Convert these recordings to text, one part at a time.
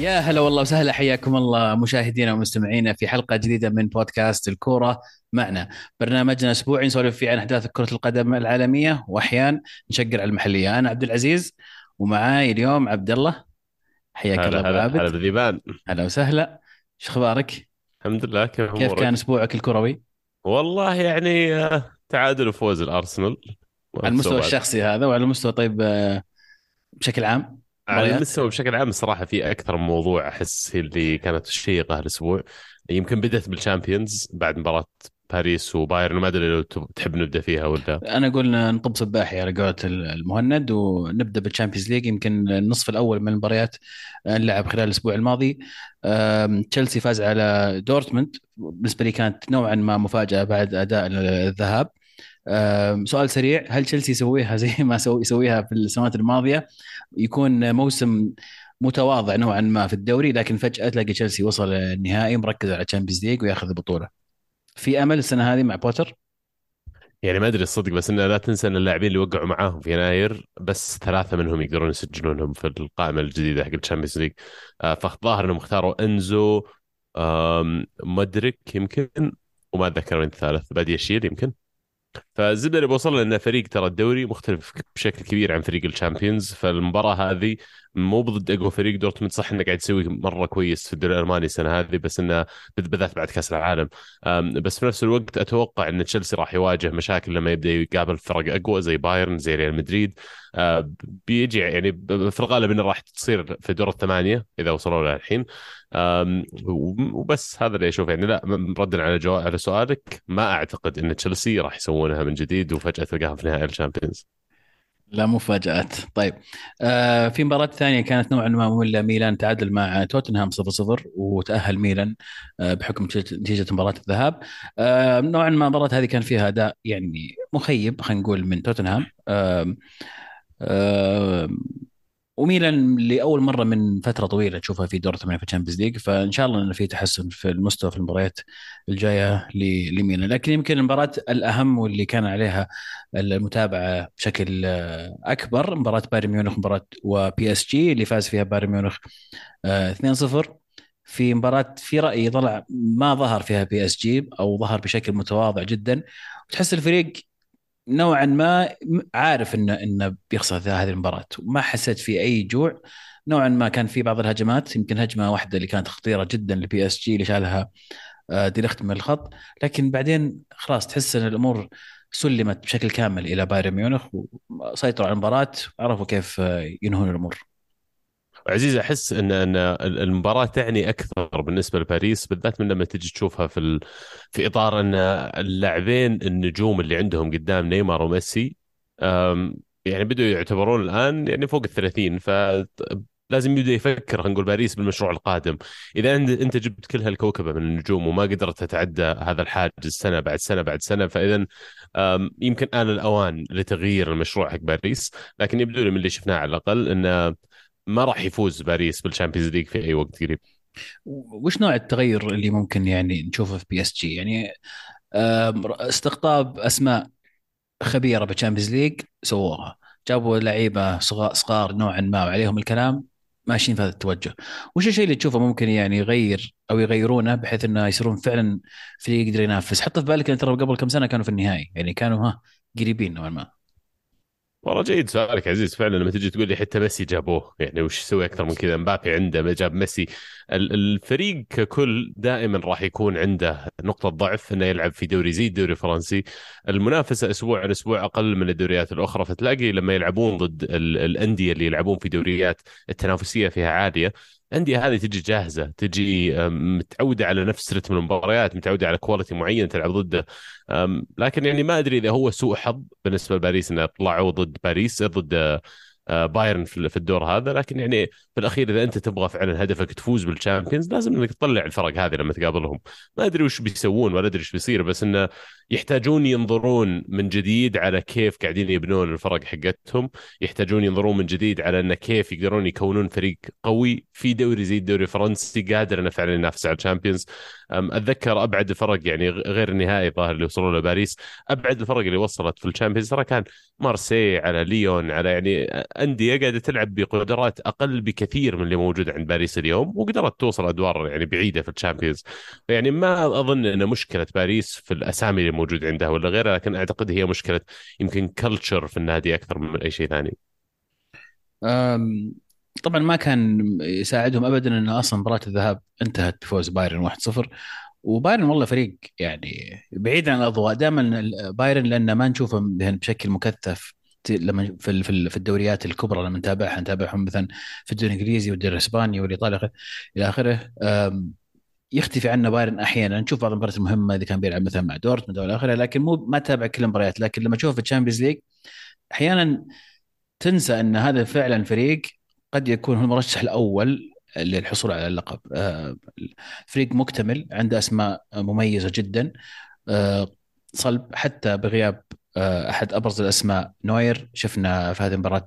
يا هلا والله وسهلا حياكم الله مشاهدينا ومستمعينا في حلقة جديدة من بودكاست الكورة معنا برنامجنا أسبوعي نسولف فيه عن أحداث كرة القدم العالمية وأحيانا نشقر على المحلية أنا عبد العزيز ومعاي اليوم عبد الله حياك الله هلا أبو هلا هلا عابد بالذيبان هلا وسهلا شو أخبارك؟ الحمد لله كيف كيف كان؟ أسبوعك الكروي؟ والله يعني آه، تعادل وفوز الأرسنال على المستوى. الشخصي هذا وعلى المستوى طيب آه، بشكل عام على؟ المستوى بشكل عام الصراحه في أكثر من موضوع أحس هي اللي كانت شيقه هالاسبوع يمكن بدأت بال Champions بعد مباراة باريس وبايرن ما أدري لو تحب نبدأ فيها ولا؟ أنا أقول نطب سباحي على قولة المهند ونبدأ بال Champions League يمكن النصف الأول من المباريات انلعب خلال الأسبوع الماضي. تشيلسي فاز على دورتموند. بالنسبة لي كانت نوعا ما مفاجأة بعد أداء الذهاب. سؤال سريع. هل تشيلسي يسويها زي ما سوي يسويها في السنوات الماضية؟ يكون موسم متواضع نوعا ما في الدوري لكن فجأة تلاقي تشيلسي وصل النهائي مركز على Champions League وياخذ البطولة. في أمل السنة هذه مع بوتر؟ يعني ما أدري الصدق بس إنه لا تنسى إن اللاعبين اللي وقعوا معاهم في يناير بس ثلاثة منهم يقدرون يسجلونهم في القائمة الجديدة حق ال Champions ليج فالظاهر إنهم اختاروا انزو مدرك يمكن وما أتذكر من الثالث بادياشيل يمكن. فالزبده اللي بوصل له ان فريق ترى الدوري مختلف بشكل كبير عن فريق ال Champions فالمباراة هذه مو ضد اقوى فريق دورتموند صح إنه قاعد يسوي مرة كويس في الدوري الألماني السنة هذه بس إنه بالذات بعد كأس العالم. بس في نفس الوقت أتوقع إن تشيلسي راح يواجه مشاكل لما يبدأ يقابل فرق أقوى زي بايرن زي ريال مدريد. أه، بيجي يعني في الغالب انه راح تصير في دور الثمانية إذا وصلوا لها الحين. وبس هذا اللي أشوفه. يعني لا ردا على جواب على سؤالك ما أعتقد إن تشيلسي راح يسوونها من جديد وفجأة تلقاها في نهائي الشامبيونز. لا مفاجآت طيب آه في مباراة ثانية كانت نوعا ما مملة. ميلان تعادل مع توتنهام 0-0 وتأهل ميلان آه بحكم نتيجة مباراة الذهاب. آه نوعا ما المباراة هذه كان فيها أداء يعني مخيب خلينا نقول من توتنهام. آه آه وميلان لأول مرة من فترة طويلة تشوفها في دور الثمانيه في ال Champions League فإن شاء الله إنه في تحسن في المستوى في المباريات الجاية لميلان. لكن يمكن المباراة الأهم واللي كان عليها المتابعة بشكل آه، أكبر مباراة بايرن ميونخ مباراة و PSG اللي فاز فيها بايرن ميونخ آه، 2-0 في مباراة في رأيي طلع ما ظهر فيها PSG أو ظهر بشكل متواضع جدا وتحس الفريق نوعا ما عارف انه إنه بيخسر هذه المباراة. وما حسيت في أي جوع. نوعا ما كان في بعض الهجمات. يمكن هجمة واحدة اللي كانت خطيرة جدا ل PSG اللي شالها آه، ديليخت من الخط. لكن بعدين خلاص تحس إن الأمور سلمت بشكل كامل إلى بايرن ميونخ وسيطروا على المباراة. وعرفوا كيف آه، ينهون الأمور. عزيز أحس إن إن المباراة تعني أكثر بالنسبة لباريس بالذات من لما تجي تشوفها في ال... في إطار إن اللاعبين النجوم اللي عندهم قدام نيمار وميسي يعني بدوا يعتبرون الآن يعني فوق ال 30 ف لازم يبدأ يفكر نقول باريس بالمشروع القادم. إذا أنت جبت كل هالكوكبة من النجوم وما قدرت تتعدى هذا الحاجز سنة بعد سنة بعد سنة فإذا يمكن آن الأوان لتغيير المشروع حق باريس لكن يبدو لي من اللي شفناه على الأقل انه ما راح يفوز باريس بال Champions League في أي وقت قريب. وش نوع التغير اللي ممكن يعني نشوفه في PSG؟ يعني استقطاب أسماء خبيرة بال Champions League سووها. جابوا لعيبة صغار, نوعا ما وعليهم الكلام ماشيين في هذا التوجه. وش الشيء اللي تشوفه ممكن يعني يغير أو يغيرونه بحيث إنه يصيرون فعلا فريق يقدر ينافس؟ حط في بالك ان ترى قبل كم سنة كانوا في النهائي يعني كانوا ها قريبين نوعا ما. والله جيد سؤالك عزيز فعلا لما تجي تقول لي حتى ميسي جابوه يعني وش يسوي أكثر من كذا؟ مبابي عنده جاب ميسي. ال- الفريق ككل دائما راح يكون عنده نقطة ضعف إنه يلعب في دوري زي الدوري الفرنسي. المنافسة أسبوع عن أسبوع أقل من الدوريات الأخرى فتلاقي لما يلعبون ضد ال- الأندية اللي يلعبون في دوريات التنافسية فيها عالية. الأندية هذه تجي جاهزة تجي أم، متعودة على نفس رتم المباريات متعودة على كواليتي معين تلعب ضده. لكن يعني ما أدري إذا هو سوء حظ بالنسبة لباريس إنه طلعوا ضد باريس ضد آه، بايرن في الدور هذا. لكن يعني في الأخير إذا أنت تبغى فعلا هدفك تفوز بال Champions لازم إنك تطلع الفرق هذه لما تقابلهم. ما أدري وش بيسوون ولا أدري إيش بيصير بس إنه يحتاجون ينظرون من جديد على كيف قاعدين يبنون الفرق حقتهم يحتاجون ينظرون من جديد على انه كيف يقدرون يكونون فريق قوي في دوري زي الدوري الفرنسي قادر انه فعلا ينافس على ال Champions. أتذكر أبعد الفرق يعني غير النهائي ظاهر اللي وصلوا له باريس أبعد الفرق اللي وصلت في ال Champions ترى كان مارسيليا ليون على يعني أندية قاعدة تلعب بقدرات أقل بكثير من اللي موجود عند باريس اليوم وقدرت توصل أدوار يعني بعيدة في ال Champions. يعني ما أظن أن مشكلة باريس في الأسامي اللي موجود عندها ولا غيرها لكن أعتقد هي مشكلة يمكن culture في النادي أكثر من أي شيء ثاني. طبعا ما كان يساعدهم ابدا إن أصلا مباراة الذهاب انتهت بفوز بايرن 1-0 وبايرن والله فريق يعني بعيد عن الأضواء دائما بايرن لأن ما نشوفه بشكل مكثف. لما في في الدوريات الكبرى لما نتابعها نتابعهم مثلا في الدوري الإنجليزي والدوري الإسباني والإيطالي إلى آخره. يختفي عنا بايرن أحيانا. نشوف بعض المباريات المهمة إذا كان بيلعب مثلا مع دورتموند أو اخره لكن مو ما تتابع كل المباريات. لكن لما تشوف في ال Champions League أحيانا تنسى إن هذا فعلا فريق قد يكون هو المرشح الأول للحصول على اللقب. آه، فريق مكتمل عنده أسماء مميزة جدا. آه، صلب حتى بغياب أحد أبرز الأسماء. نوير شفنا في هذه المباراة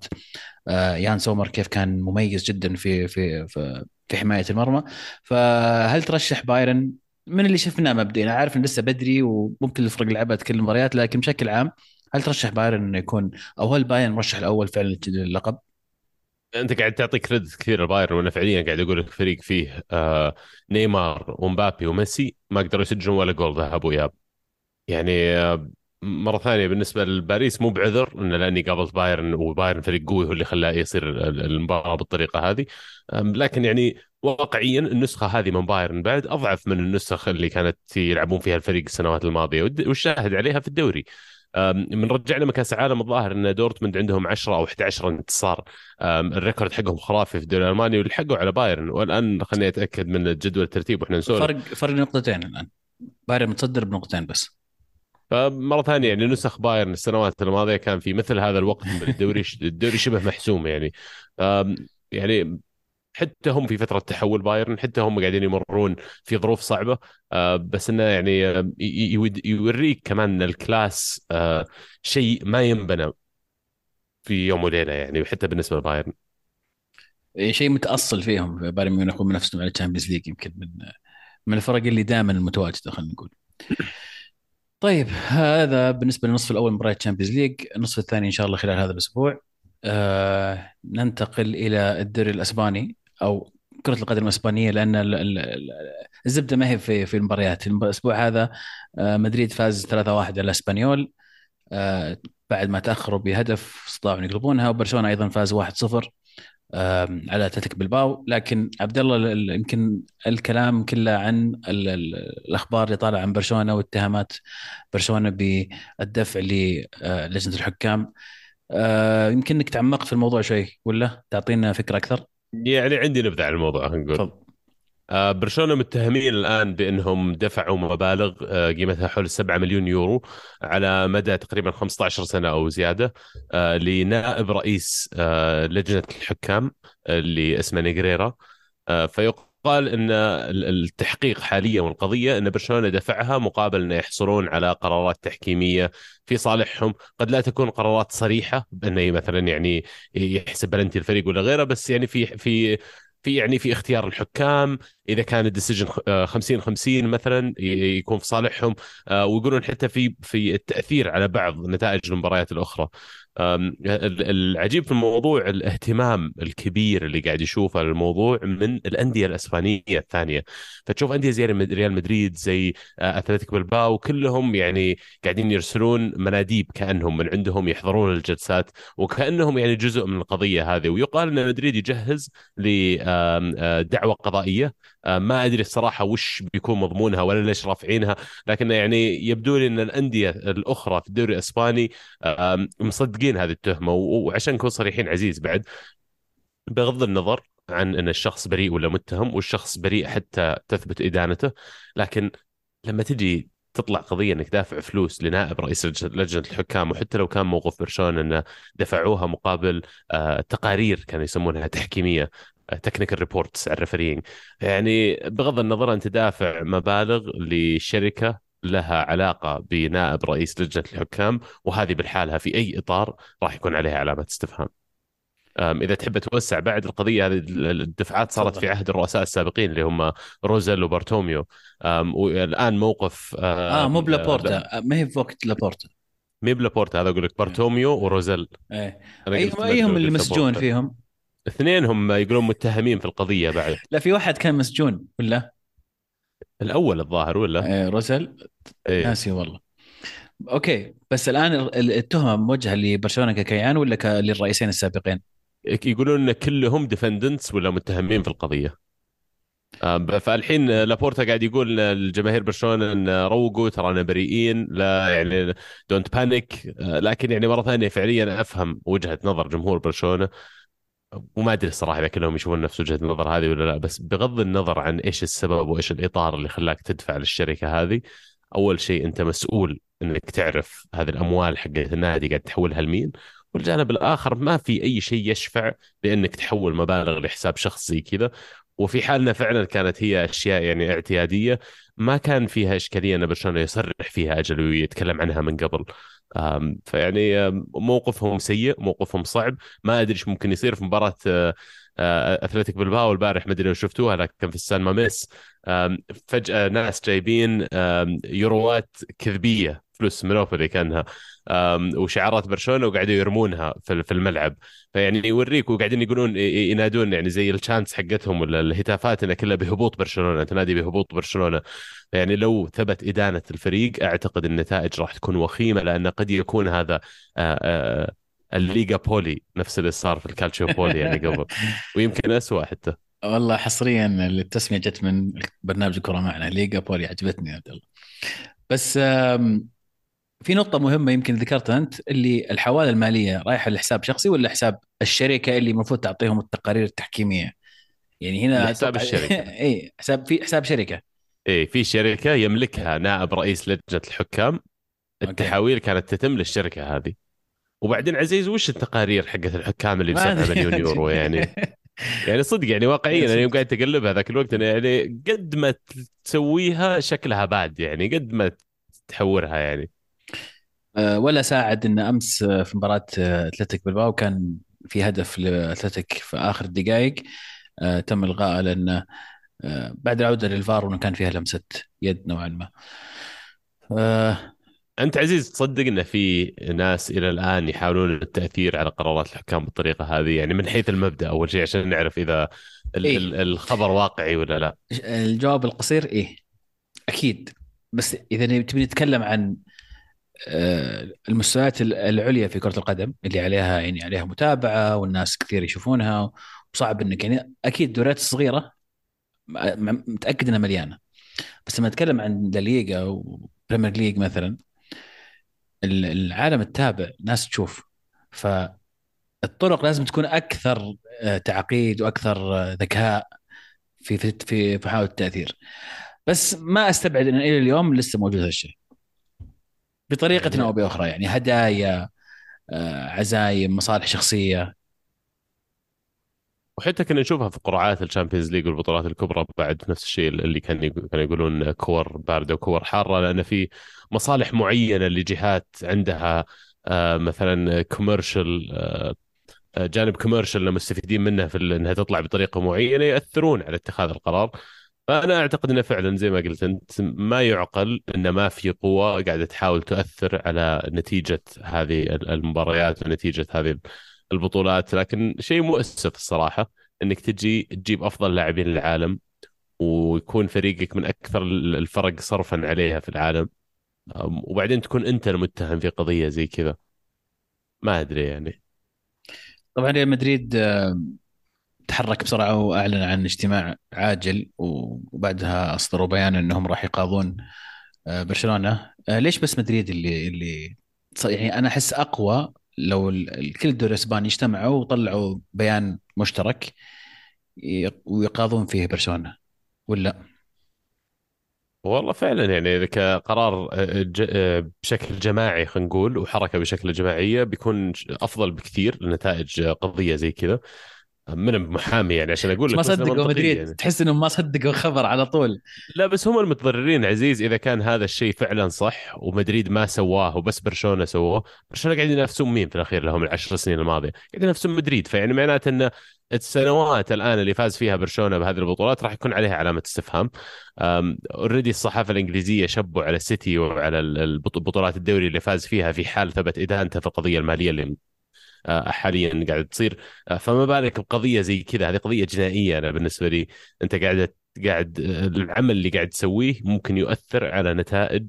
يان سومر كيف كان مميز جدا في في في, في حماية المرمى. فهل ترشح بايرن؟ من اللي شفناه مبدئيا. عارف إنه لسه بدري وممكن الفرق لعبت كل المباريات لكن بشكل عام هل ترشح بايرن إنه يكون أو هل بايرن مرشح الأول فعلا للقب؟ أنت قاعد تعطي كريدت كثير لبايرن وأنا فعليا قاعد أقول لك فريق فيه آه نيمار ومبابي وميسي ما قدروا يسجلون ولا جول ذهب وإياب. يعني آه مرة ثانية بالنسبة لباريس مو بعذر انه لأني قابلت بايرن وبايرن فريق قوي هو اللي خلاه يصير المباراة بالطريقة هذه. لكن يعني واقعيا النسخة هذه من بايرن بعد أضعف من النسخ اللي كانت يلعبون فيها الفريق السنوات الماضية والشاهد عليها في الدوري. من رجعنا من كاس العالم الظاهر إن دورتموند عندهم 10 أو 11 انتصار. ال record حقهم خرافي في الدوري الألماني ولحقوا على بايرن. والآن خليني أتأكد من الجدول الترتيب وإحنا نسولف. فرق فرق نقطتين الآن. بايرن متصدر بنقطتين بس. فمرة ثانية يعني نسخ بايرن السنوات الماضية كان في مثل هذا الوقت الدوري الدوري شبه محسوم يعني. يعني حتى هم في فترة تحول بايرن حتى هم قاعدين يمرون في ظروف صعبة. آه، بس إنه يعني يوريك كمان إن ال class آه، شيء ما ينبنى في يوم وليلة يعني حتى بالنسبة لبايرن. إيه، شيء متأصل فيهم. بايرن ميونخ منافسهم على ال Champions League يمكن من من الفرق اللي دائما المتواجدة خلينا نقول. طيب هذا بالنسبة للنصف الأول من مباريات ال Champions League النصف الثاني إن شاء الله خلال هذا الأسبوع. آه ننتقل إلى الدوري الأسباني أو كرة القدم الأسبانية لأن الزبدة ما هي في في المباريات. الأسبوع هذا آه، مدريد فاز 3-1 على اسبانيول آه، بعد ما تأخروا بهدف استطاعوا يقلبونها وبرشلونة أيضا فاز 1-0 على اتلتيك بالباو لكن عبد الله يمكن الكلام كله عن الأخبار اللي طالعة عن برشلونة واتهامات برشلونة بالدفع للجنه الحكام آه، يمكن إنك تعمقت في الموضوع شوي ولا تعطينا فكرة أكثر؟ يعني عندي نبذة عن الموضوع نقول. آه برشلونة متهمين الآن بأنهم دفعوا مبالغ آه قيمتها حول 7 مليون يورو على مدى تقريبا 15 سنة أو زيادة آه لنائب رئيس آه لجنة الحكام آه، اللي اسمه نيجريرا آه فيقال قال ان التحقيق حاليا والقضية إن برشلونة دفعها مقابل إنه يحصلون على قرارات تحكيمية في صالحهم، قد لا تكون قرارات صريحة بانه مثلا يعني يحسب بلنتي الفريق ولا غيره بس يعني في في في يعني في اختيار الحكام إذا كان ال decision 50 50 مثلا يكون في صالحهم آه، ويقولون حتى في في التأثير على بعض نتائج المباريات الأخرى. العجيب في الموضوع الاهتمام الكبير اللي قاعد يشوفه الموضوع من الأندية الأسبانية الثانية. فتشوف أندية زي ريال مدريد زي آه، أتلتيك بالباو كلهم يعني قاعدين يرسلون مناديب كأنهم من عندهم يحضرون الجلسات وكأنهم يعني جزء من القضية هذه. ويقال إن مدريد يجهز لدعوه قضائية. ما أدري الصراحة وش بيكون مضمونها ولا ليش رافعينها لكن يعني يبدو لي إن الأندية الأخرى في الدوري الإسباني مصدقين هذه التهمة وعشان نكون صريحين عزيز بعد بغض النظر عن إن الشخص بريء ولا متهم والشخص بريء حتى تثبت إدانته لكن لما تجي تطلع قضية إنك دافع فلوس لنائب رئيس لجنه الحكام وحتى لو كان موقف برشلونة إنه دفعوها مقابل آه، تقارير كانوا يسمونها تحكيمية technical reports على يعني بغض النظر أنت دافع مبالغ لشركة لها علاقة بنائب رئيس لجنة الحكام وهذه بالحالها في أي إطار راح يكون عليها علامة استفهام. إذا تحب توسع بعد القضية هذه الدفعات صارت في عهد الرؤساء السابقين اللي هم روزل وبارتوميو والآن موقف آه مو بلابورتا. ما هي في وقت لابورتا؟ مي بلابورتا هذا أقول لك بارتوميو وروزل إيه. ايهم أيهم اللي مسجون فيهم؟ اثنين هم يقولون متهمين في القضية بعد. لا في واحد كان مسجون ولا؟ الأول الظاهر ولا؟ إيه روزل إيه. ناسي والله. okay بس الآن التهمة موجهة لبرشلونة ككيان ولا للرئيسين السابقين؟ يقولون إن كلهم defendants ولا متهمين في القضية. فالحين لابورتا قاعد يقول لجماهير برشلونة إن روقوا ترانا بريئين لا يعني don't panic لكن يعني مرة ثانية فعليا أفهم وجهة نظر جمهور برشلونة. وما أدري الصراحة إذا كلهم يشوفون نفس وجهة النظر هذه ولا لا بس بغض النظر عن إيش السبب وإيش الإطار اللي خلاك تدفع للشركة هذه أول شيء أنت مسؤول إنك تعرف هذه الأموال حقت النادي قاعد تحولها لمين. والجانب الآخر ما في أي شيء يشفع بانك تحول مبالغ لحساب شخص زي كذا. وفي حالنا فعلا كانت هي أشياء يعني اعتيادية ما كان فيها إشكالية إن برشلونة يصرح فيها أجل ويتكلم عنها من قبل. فيعني موقفهم سيء موقفهم صعب. ما أدري إيش ممكن يصير في مباراة آه، آه، اثلتيك بالباو البارح ما أدري لو شفتوها لكن في السان ماميس. فجأة ناس جايبين يوروات كذبية فلوس monopoly كانها. وشعارات برشلونة وقاعدوا يرمونها في الملعب. فيعني يوريك وقاعدين يقولون ينادون يعني زي ال chants حقتهم ولا الهتافات انها كلها بهبوط برشلونة تنادي بهبوط برشلونة. يعني لو ثبت إدانة الفريق أعتقد النتائج راح تكون وخيمة لأن قد يكون هذا الليغا بولي نفس اللي صار في الكالتشيو بولي يعني قبل. ويمكن اسوء حتى. والله حصريا التسمية جت من برنامج الكره معنا ليغا بولي عجبتني عبد الله. بس في نقطة مهمة يمكن ذكرتها أنت اللي الحوالة المالية رايحة لحساب شخصي ولا حساب الشركة اللي المفروض تعطيهم التقارير التحكيمية؟ يعني هنا حساب الشركة. اي حساب في حساب شركة. اي في شركة يملكها نائب رئيس لجنة الحكام. التحاويل كانت تتم للشركة هذه. وبعدين عزيز وش التقارير حقت الحكام اللي ب 7 مليون يورو؟ يعني يعني صدق يعني واقعيا أنا يوم قاعد تقلبها ذاك الوقت أنا يعني قد ما تسويها شكلها باد يعني قد ما تحورها يعني. ولا ساعد ان أمس في مباراة أتلتيك بالباو كان في هدف لأتلتيك في آخر الدقائق تم الغائه لأن بعد العودة للفار وانه كان فيها لمسة يد نوعا ما. أنت عزيز تصدق إن في ناس إلى الآن يحاولون التأثير على قرارات الحكام بالطريقة هذه؟ يعني من حيث المبدأ أول شيء عشان نعرف إذا إيه؟ الخبر واقعي ولا لا. الجواب القصير إيه أكيد. بس إذا تبي نتكلم عن آه، المستويات العليا في كرة القدم اللي عليها يعني عليها متابعة والناس كثير يشوفونها وصعب إنك يعني أكيد الدوريات الصغيرة متأكد إنها مليانة. بس لما نتكلم عن لا ليغا وبريمير ليج مثلا العالم التابع ناس تشوف. فالطرق لازم تكون أكثر آه، تعقيد وأكثر آه، ذكاء في في في محاوله التأثير. بس ما أستبعد إن إلى اليوم لسه موجود هالشيء بطريقة يعني... أو بأخرى يعني هدايا آه، عزايم مصالح شخصية. وحتى كنا نشوفها في قرعات ال Champions League والبطولات الكبرى بعد نفس الشيء اللي كان كانوا يقولون كور باردة وكور حارة لأن في مصالح معينة لجهات عندها آه، مثلا commercial آه، جانب commercial مستفيدين منه في إنها تطلع بطريقة معينة ياثرون على اتخاذ القرار. فأنا أعتقد إنه فعلا زي ما قلت أنت ما يعقل إن ما في قوة قاعدة تحاول تؤثر على نتيجة هذه المباريات ونتيجة هذه البطولات. لكن شيء مؤسف الصراحة إنك تجي تجيب أفضل لاعبين العالم ويكون فريقك من أكثر الفرق صرفا عليها في العالم. وبعدين تكون أنت المتهم في قضية زي كذا. ما أدري يعني. طبعا ريال مدريد تحرك بسرعة وأعلن عن اجتماع عاجل وبعدها أصدروا بيان إنهم راح يقاضون آه، برشلونة. آه، ليش بس مدريد اللي اللي يعني أنا أحس أقوى لو كل الدوري الإسباني اجتمعوا وطلعوا بيان مشترك ويقاضون فيه برشلونة ولا؟ والله فعلا يعني إذا كقرار آه، بشكل جماعي خلينا نقول وحركة بشكل جماعية بيكون أفضل بكثير لنتائج قضية زي كذا. من محامي يعني عشان أقول لك ما صدقوا مدريد. يعني. تحس إنهم ما صدقوا الخبر على طول. لا بس هم المتضررين عزيز إذا كان هذا الشيء فعلا صح ومدريد ما سواه وبس برشلونة سووه برشلونة قاعدين ينافسون مين في الأخير لهم العشر سنين الماضية؟ قاعدين ينافسون مدريد. فيعني معناته إن السنوات الآن اللي فاز فيها برشلونة بهذه البطولات راح يكون عليها علامة استفهام. already الصحافة الإنجليزية شبوا على السيتي وعلى البطولات الدوري اللي فاز فيها في حال ثبت إدانته في القضية المالية اللي حاليا قاعد تصير. آه، فما بالك بقضية زي كذا؟ هذه قضية جنائية أنا بالنسبة لي. أنت قاعد قاعد العمل اللي قاعد تسويه ممكن يؤثر على نتائج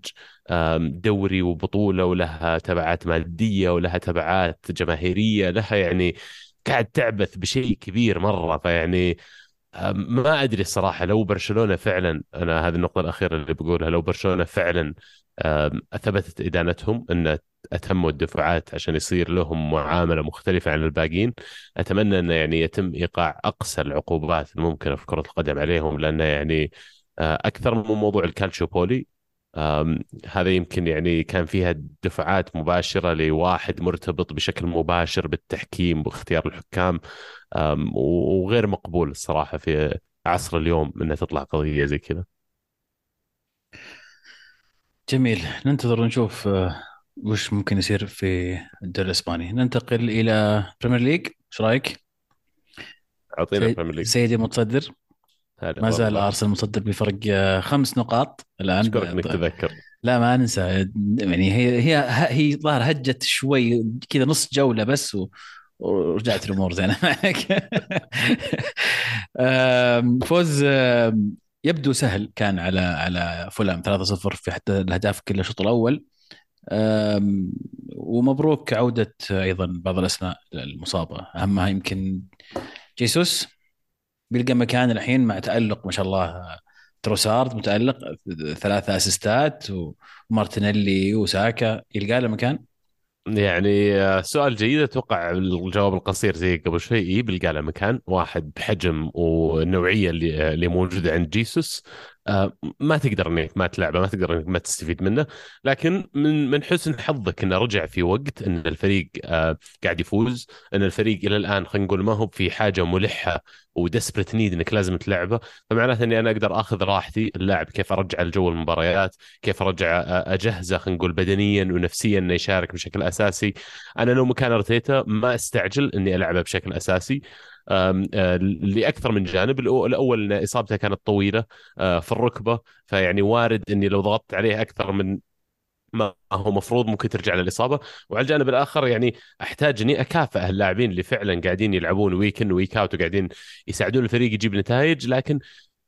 دوري وبطولة ولها تبعات مادية ولها تبعات جماهيرية لها يعني قاعد تعبث بشيء كبير مرة. فيعني ما أدري الصراحة لو برشلونة فعلا أنا هذه النقطة الأخيرة اللي بقولها لو برشلونة فعلا أثبتت إدانتهم إن أتموا الدفعات عشان يصير لهم معاملة مختلفة عن الباقيين. أتمنى أنه يعني يتم إيقاع أقصى العقوبات الممكنة في كرة القدم عليهم لأنه يعني آه، أكثر من موضوع الكالتشو بولي هذا يمكن يعني كان فيها دفعات مباشرة لواحد مرتبط بشكل مباشر بالتحكيم واختيار الحكام وغير مقبول الصراحة في عصر اليوم إنها تطلع قضية زي كذا. جميل. ننتظر نشوف آه، وش ممكن يصير في الدوري الإسباني؟ ننتقل إلى Premier League إيش رأيك؟ أعطينا Premier League سيدي متصدر. ما زال أرسنال متصدر بفرق آه، خمس نقاط. الآن اشكرك إنك تذكر؟ لا ما ننسى يعني هي هي هي ظاهر هجت شوي كذا نص جولة بس و... ورجعت الأمور زينه معك فوز يبدو سهل كان على على فولام 3-0 في حتى الأهداف كلها الشوط الأول. ومبروك عودة أيضا بعض الأسماء المصابة أهمها يمكن جيسوس. بيلقى مكان الحين مع تألق ما شاء الله تروسارد متألق ثلاثة أسيستات ومارتينيلي وساكا. يلقى له مكان؟ يعني آه، سؤال جيد. أتوقع الجواب القصير زي قبل شوي. إيه بيلقى له مكان. واحد بحجم والنوعيه اللي آه، اللي موجودة عند جيسوس. آه، ما تقدر إنك ما تلعبه ما تقدر إنك ما تستفيد منه. لكن من من حسن حظك إنه رجع في وقت إن الفريق قاعد يفوز إن الفريق إلى الآن خلينا نقول ما هو في حاجة ملحة وديسبرت نيد إنك لازم تلعبه فمعناته إني أنا أقدر آخذ راحتي اللاعب كيف أرجع الجو المباريات كيف أرجع أجهزه خلينا نقول بدنيا ونفسيا إنه يشارك بشكل أساسي. أنا لو مكان أرتيتا ما أستعجل إني ألعبه بشكل أساسي. لأكثر من جانب الأول إن إصابته كانت طويلة في الركبة فيعني وارد إني لو ضغطت عليه أكثر من ما هو مفروض ممكن ترجع للإصابة. وعلى الجانب الآخر يعني أحتاج إني أكافئ اللاعبين اللي فعلا قاعدين يلعبون week in week out وقاعدين يساعدون الفريق يجيب نتائج. لكن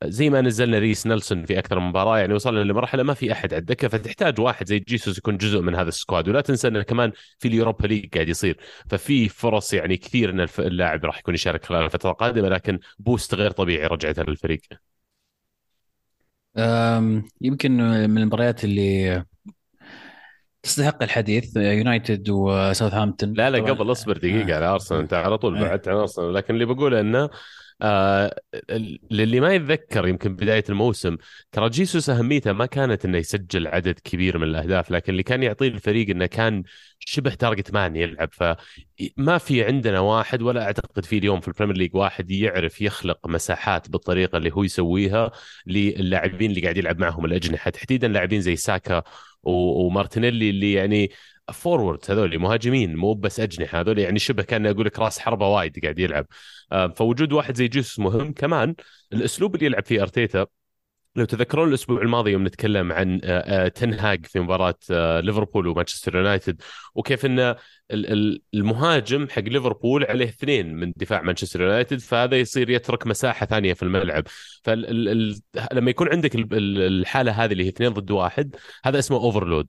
زي ما نزلنا ريس نيلسون في أكثر من مباراة يعني وصلنا لمرحلة ما في أحد على الدكه فتحتاج واحد زي جيسوس يكون جزء من هذا ال squad. ولا تنسى إنه كمان في ال Europa League قاعد يصير. ففي فرص يعني كثير إن اللاعب راح يكون يشارك خلال الفترة القادمة لكن boost غير طبيعي رجعته للفريق. يمكن من المباريات اللي تستحق الحديث يونايتد وساوثهامبتون. لا لا قبل اصبر دقيقة على أرسنال أنت على طول بعدت عن أرسنال. لكن اللي بقوله إنه آه للي ما يتذكر يمكن بداية الموسم ترى جيسوس أهميته ما كانت إنه يسجل عدد كبير من الأهداف لكن اللي كان يعطيه الفريق إنه كان شبه target man يلعب. فما في عندنا واحد ولا أعتقد في اليوم في ال Premier League واحد يعرف يخلق مساحات بالطريقة اللي هو يسويها للاعبين اللي قاعد يلعب معهم الأجنحة. تحديدا لاعبين زي ساكا ومارتينيلي اللي يعني forward هذول مهاجمين مو بس أجنحة هذول يعني شبه كان أقول لك راس حربة wide قاعد يلعب. آه، فوجود واحد زي جيسوس مهم كمان الأسلوب اللي يلعب فيه أرتيتا لو تذكرون الأسبوع الماضي يوم نتكلم عن آه، آه، تنهاج في مباراة ليفربول ومانشستر يونايتد وكيف إن المهاجم حق ليفربول عليه اثنين من دفاع مانشستر يونايتد فهذا يصير يترك مساحة ثانية في الملعب. فلما يكون عندك الحالة هذه اللي هي اثنين ضد واحد هذا اسمه overload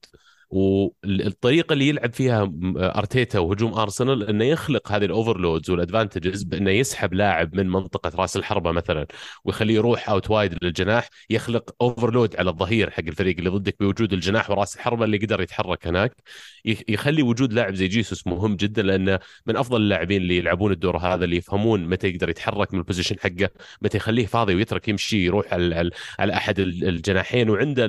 والطريقة اللي يلعب فيها أرتيتا وهجوم أرسنال إنه يخلق هذه ال overloads وال advantages بإنه يسحب لاعب من منطقة رأس الحربة مثلا ويخليه يروح out wide للجناح يخلق overload على الظهير حق الفريق اللي ضدك بوجود الجناح ورأس الحربة اللي قدر يتحرك هناك. يخلي وجود لاعب زي جيسوس مهم جدا لأنه من أفضل اللاعبين اللي يلعبون الدور هذا اللي يفهمون متى يقدر يتحرك من ال position حقه متى يخليه فاضي ويترك يمشي يروح على, على أحد الجناحين وعنده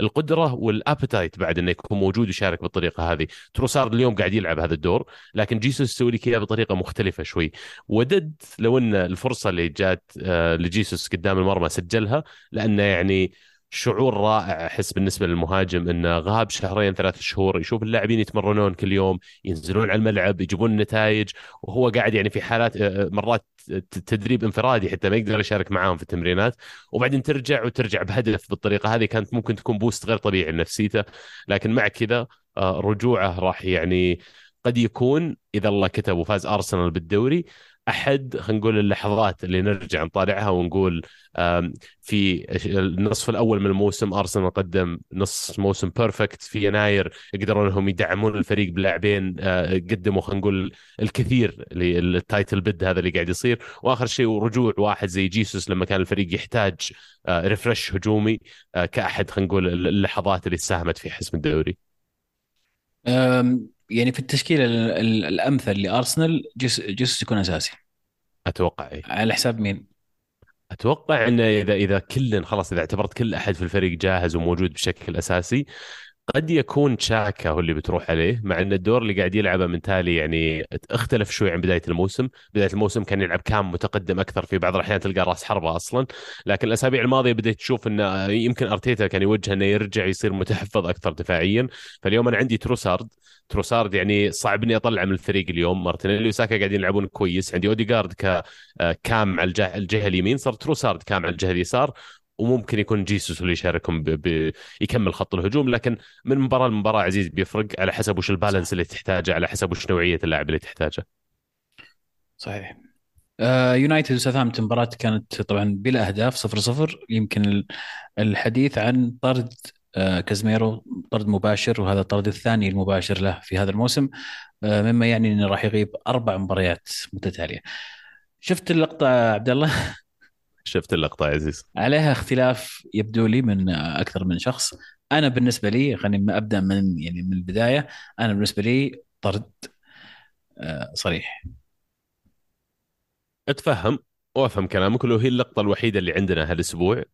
القدرة والابتايت بعد إنه يكون موجود ويشارك بالطريقة هذه. تروسارد اليوم قاعد يلعب هذا الدور لكن جيسوس يسوي لك اياه بطريقة مختلفة شوي. وددت لو إن الفرصة اللي جات آه، لجيسوس قدام المرمى سجلها لأنه يعني شعور رائع أحس بالنسبة للمهاجم إنه غاب شهرين ثلاث شهور يشوف اللاعبين يتمرنون كل يوم ينزلون على الملعب يجيبون نتائج وهو قاعد يعني في حالات آه، مرات تدريب انفرادي حتى ما يقدر يشارك معاهم في التمرينات وبعدين ترجع وترجع بهدف بالطريقة هذه كانت ممكن تكون boost غير طبيعي لنفسيته لكن مع كذا آه، رجوعه راح يعني قد يكون إذا الله كتب وفاز ارسنال بالدوري أحد خلينا نقول اللحظات اللي نرجع نطالعها ونقول في النصف الأول من الموسم أرسنال قدم نص موسم perfect في يناير قدروا إنهم يدعمون الفريق بلاعبين آه، قدموا خلينا نقول الكثير لل title bid هذا اللي قاعد يصير. وآخر شيء رجوع واحد زي جيسوس لما كان الفريق يحتاج refresh آه، هجومي آه، كأحد خلينا نقول اللحظات اللي ساهمت في حسم الدوري. يعني في التشكيلة الأمثل لأرسنال جيسوس يكون أساسي أتوقع اي على حساب مين؟ أتوقع إنه اذا إذا كل خلاص إذا اعتبرت كل أحد في الفريق جاهز وموجود بشكل أساسي قد يكون تشاكا هو اللي بتروح عليه مع إن الدور اللي قاعد يلعبه من تالي يعني اختلف شوي عن بداية الموسم، بداية الموسم كان يلعب CAM متقدم أكثر في بعض الأحيان تلقى راس حربة أصلا، لكن الأسابيع الماضية بديت تشوف إنه يمكن أرتيتا كان يوجه إنه يرجع يصير متحفظ أكثر دفاعيا، فاليوم أنا عندي تروسارد، تروسارد يعني صعب إني أطلع من الفريق اليوم، مارتينيلي وساكا قاعدين يلعبون كويس، عندي اوديجارد ك CAM على الجهة اليمين، صار تروسارد CAM على الجهة اليسار، وممكن يكون جيسوس اللي يشاركهم يكمل خط الهجوم لكن من مباراة لمباراة عزيز بيفرق على حسب وش البالانس اللي تحتاجه على حسب وش نوعية اللاعب اللي تحتاجه. صحيح. آه يونايتد وساوثهامبتون مباراة كانت طبعا بلا أهداف صفر صفر. يمكن الحديث عن طرد آه كازميرو طرد مباشر وهذا الطرد الثاني المباشر له في هذا الموسم آه مما يعني إنه راح يغيب أربع مباريات متتالية. شفت اللقطة عبد الله؟ شفت اللقطة يا عزيز. عليها اختلاف يبدو لي من أكثر من شخص. أنا بالنسبة لي خليني أبدأ من يعني من البداية أنا بالنسبة لي طرد آه، صريح. أتفهم وأفهم كلامك ولو هي اللقطة الوحيدة اللي عندنا هالأسبوع.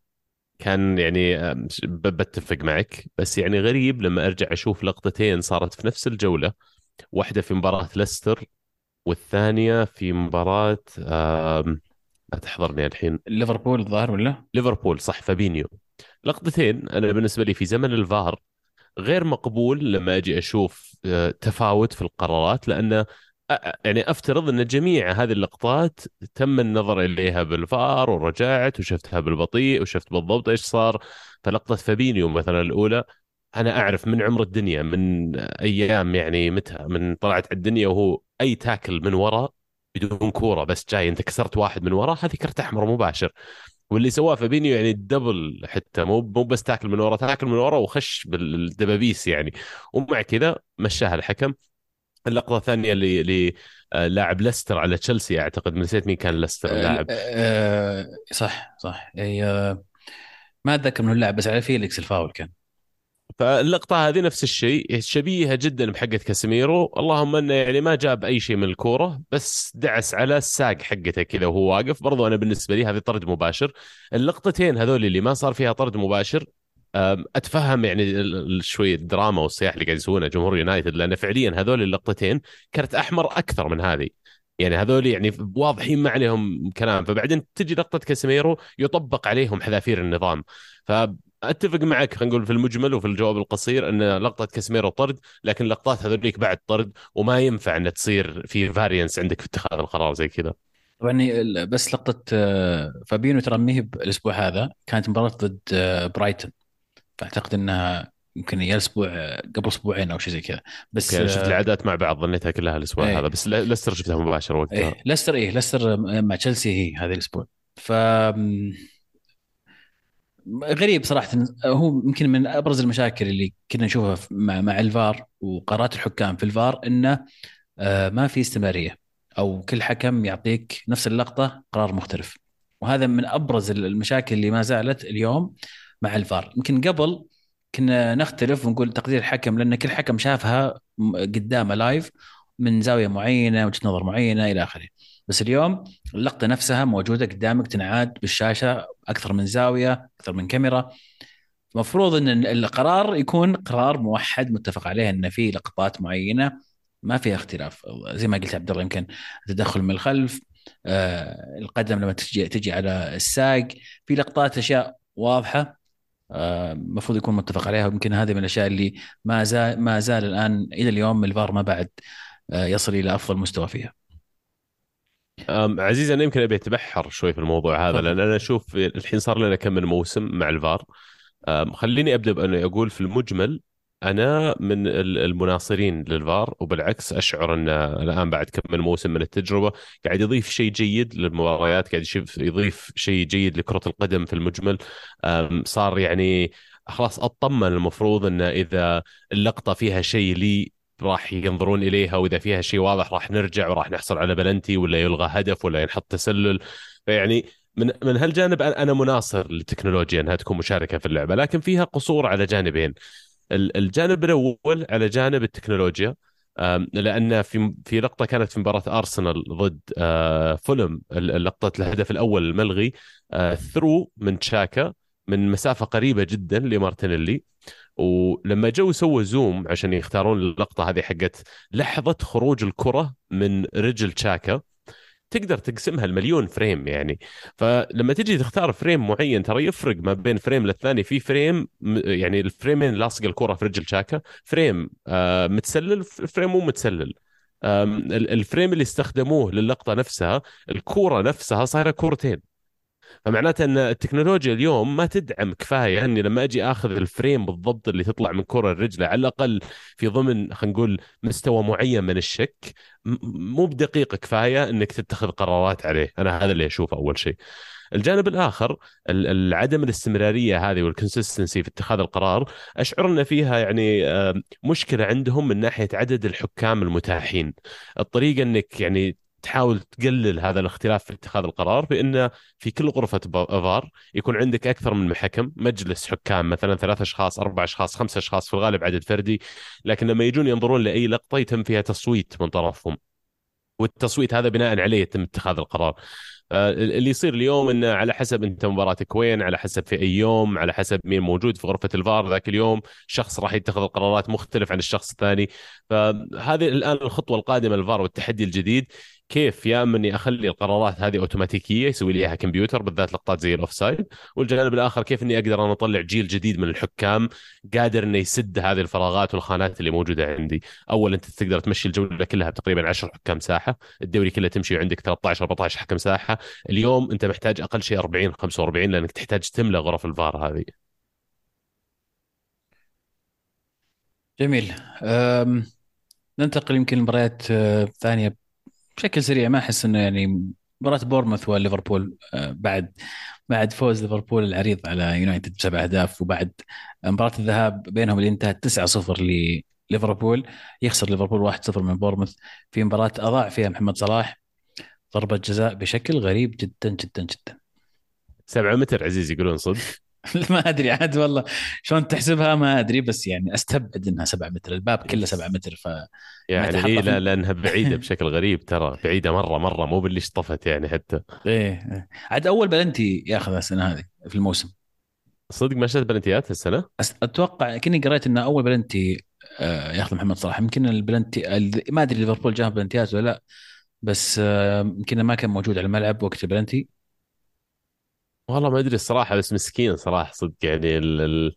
كان يعني بتفق معك بس يعني غريب لما أرجع أشوف لقطتين صارت في نفس الجولة. واحدة في مباراة ليستر والثانية في مباراة لا تحضرني الحين. ليفربول الظاهر ولا؟ ليفربول صح فابينيو. لقطتين أنا بالنسبة لي في زمن الفار غير مقبول لما أجي أشوف آه، تفاوت في القرارات لأنه يعني أفترض أن جميع هذه اللقطات تم النظر إليها بالفار ورجعت وشفتها بالبطيء وشفت بالضبط إيش صار. فلقطة فابينيو مثلا الأولى أنا أعرف من عمر الدنيا من أيام يعني متى من طلعت على الدنيا وهو أي تاكل من وراء بدون كورة بس جاي انت كسرت واحد من وراه هذه كرت احمر مباشر. واللي سواه فابينيو يعني الدبل حتى مو مو بس تاكل من ورا تاكل من ورا وخش بالدبابيس يعني. ومع كذا مشاها الحكم. اللقطة الثانية اللي اللي آه، لاعب ليستر على تشيلسي أعتقد نسيت مين كان ليستر اللاعب. أه أه صح. صح هي ما أتذكر من اللاعب بس على فيليكس الفاول كان. فاللقطة هذه نفس الشيء شبيهة جدا بحقة كاسيميرو. اللهم إنه يعني ما جاب أي شيء من الكورة بس دعس على الساق حقته كذا وهو واقف. برضو أنا بالنسبة لي هذه طرد مباشر. اللقطتين هذول اللي ما صار فيها طرد مباشر أتفهم يعني شوي الدراما والصياح اللي قاعد يسوونها جمهور يونايتد لأن فعليا هذول اللقطتين كرت أحمر أكثر من هذه. يعني هذول يعني واضحين ما عليهم كلام. فبعدين تجي لقطة كاسيميرو يطبق عليهم حذافير النظام. ف أتفق معك خلينا نقول في المجمل وفي الجواب القصير أن لقطة كاسميرو طرد لكن لقطات هذوليك بعد طرد وما ينفع أن تصير في variance عندك في اتخاذ القرار زي كذا. طبعا بس لقطة آه، فابينو ترى ما هي الأسبوع هذا كانت مباراة ضد آه، برايتون. فأعتقد إنها يمكن يا الأسبوع آه، قبل أسبوعين أو شيء زي كذا. بس يعني شفت العادات مع بعض ظنيتها كلها الأسبوع إيه. هذا بس لستر شفتها مباشرة وقتها. إيه لستر إيه لستر مع تشيلسي هي هذا الأسبوع. ف غريب صراحة. هو يمكن من أبرز المشاكل اللي كنا نشوفها مع مع الفار وقرارات الحكام في الفار إنه آه، ما في استمرارية أو كل حكم يعطيك نفس اللقطة قرار مختلف. وهذا من أبرز المشاكل اللي ما زالت اليوم مع الفار. يمكن قبل كنا نختلف ونقول تقدير الحكم لأن كل حكم شافها قدامه لايف من زاوية معينة وجهة نظر معينة إلى آخره. بس اليوم اللقطة نفسها موجودة قدامك تنعاد بالشاشة أكثر من زاوية أكثر من كاميرا. المفروض إن القرار يكون قرار موحد متفق عليه إن في لقطات معينة. ما فيها اختلاف. زي ما قلت عبد الله يمكن التدخل من الخلف آه القدم لما تجي تجي على الساق. في لقطات أشياء واضحة آه، المفروض يكون متفق عليها. ويمكن هذه من الأشياء اللي ما زال ما زال الآن إلى اليوم الفار ما بعد آه، يصل إلى أفضل مستوى فيها. عزيز أنا يمكن أبي أتبحر شوي في الموضوع هذا. لأن أنا أشوف الحين صار لنا كم من موسم مع الفار خليني أبدأ باني أقول في المجمل أنا من ال- المناصرين للفار وبالعكس أشعر أن الآن بعد كم من موسم من التجربة قاعد يضيف شيء جيد للمباريات قاعد يشوف يضيف شيء جيد لكرة القدم في المجمل صار يعني خلاص أطمن المفروض انه إذا اللقطة فيها شيء لي راح ينظرون إليها وإذا فيها شيء واضح راح نرجع وراح نحصل على بلنتي ولا يلغى هدف ولا ينحط تسلل. فيعني من من هالجانب أنا مناصر للتكنولوجيا إنها تكون مشاركة في اللعبة لكن فيها قصور على جانبين. ال- الجانب الأول على جانب التكنولوجيا لأن في في لقطة كانت في مباراة أرسنال ضد فولم لقطة الهدف الأول الملغي ثرو من تشاكا من مسافة قريبة جدا لمارتينيلي. ولما جو سووا zoom عشان يختارون اللقطة هذه حقت لحظة خروج الكرة من رجل تشاكا تقدر تقسمها لمليون frame يعني. فلما تجي تختار frame معين ترى يفرق ما بين frame للثاني. في frame يعني ال frame ين لاصق الكرة في رجل تشاكا frame آه متسلل frame مو متسلل. ال frame اللي استخدموه للقطة نفسها الكورة نفسها صايرة كورتين. فمعناته أن التكنولوجيا اليوم ما تدعم كفاية أني لما أجي آخذ ال frame بالضبط اللي تطلع من الكرة رجله على الأقل في ضمن خلينا نقول مستوى معين من الشك مو بدقيق كفاية أنك تتخذ قرارات عليه. أنا هذا اللي أشوفه أول شيء. الجانب الآخر ال- ال- عدم الاستمرارية هذه وال consistency في اتخاذ القرار أشعر أن فيها يعني آه، مشكلة عندهم من ناحية عدد الحكام المتاحين. الطريقة أنك يعني تحاول تقلل هذا الاختلاف في اتخاذ القرار بأن في كل غرفة فار يكون عندك أكثر من حكم مجلس حكام مثلا ثلاث أشخاص أربع أشخاص خمس أشخاص في الغالب عدد فردي. لكن لما يجون ينظرون لأي لقطة يتم فيها تصويت من طرفهم. والتصويت هذا بناء عليه يتم اتخاذ القرار. آه، اللي يصير اليوم إنه على حسب أنت مباراتك وين على حسب في أي يوم على حسب مين موجود في غرفة الفار. ذاك اليوم شخص راح يتخذ القرارات مختلف عن الشخص الثاني. فهذه الآن الخطوة القادمة للفار والتحدي الجديد. كيف يا اما اني أخلي القرارات هذه أوتوماتيكية يسوي لي إياها كمبيوتر بالذات لقطات زي ال offside؟ والجانب الآخر كيف إني أقدر أنا أطلع جيل جديد من الحكام قادر إنه يسد هذه الفراغات والخانات اللي موجودة عندي؟ اول أنت تقدر تمشي الجولة كلها بتقريبا 10 حكام ساحة الدوري كله تمشي وعندك 13 14 حكم ساحة. اليوم أنت محتاج أقل شيء 40 45 لأنك تحتاج تملى غرف الفار هذه. جميل. أم، ننتقل يمكن لمباريات آه، ثانية بشكل سريع ما أحس إنه يعني مباراة بورنموث وليفربول آه، بعد بعد فوز ليفربول العريض على يونايتد بسبع أهداف وبعد مباراة الذهاب بينهم اللي انتهت 9-0 لليفربول يخسر ليفربول 1-0 من بورنموث في مباراة أضاع فيها محمد صلاح ضربة جزاء بشكل غريب جدا جدا جدا. 7 متر عزيز يقولون صدق. ما أدري عاد والله شلون تحسبها ما أدري بس يعني أستبعد إنها 7 متر الباب كله 7 متر ف يعني في- لا لأنها بعيدة بشكل غريب ترى بعيدة مرة مرة مو باللي اشطفت يعني حتى. إيه إيه. عاد أول بلنتي ياخذها السنة هذه في الموسم. صدق ما شفت بلنتيات هالسنة؟ أتوقع كني قريت إن أول بلنتي آه، ياخذ محمد صلاح. يمكن البلنتي ال- ما أدري ليفربول جاه بلنتيات ولا لا بس آه، يمكن ما كان موجود على الملعب وقت البلنتي. والله ما أدري الصراحة بس مسكين صراحة صدق يعني ال...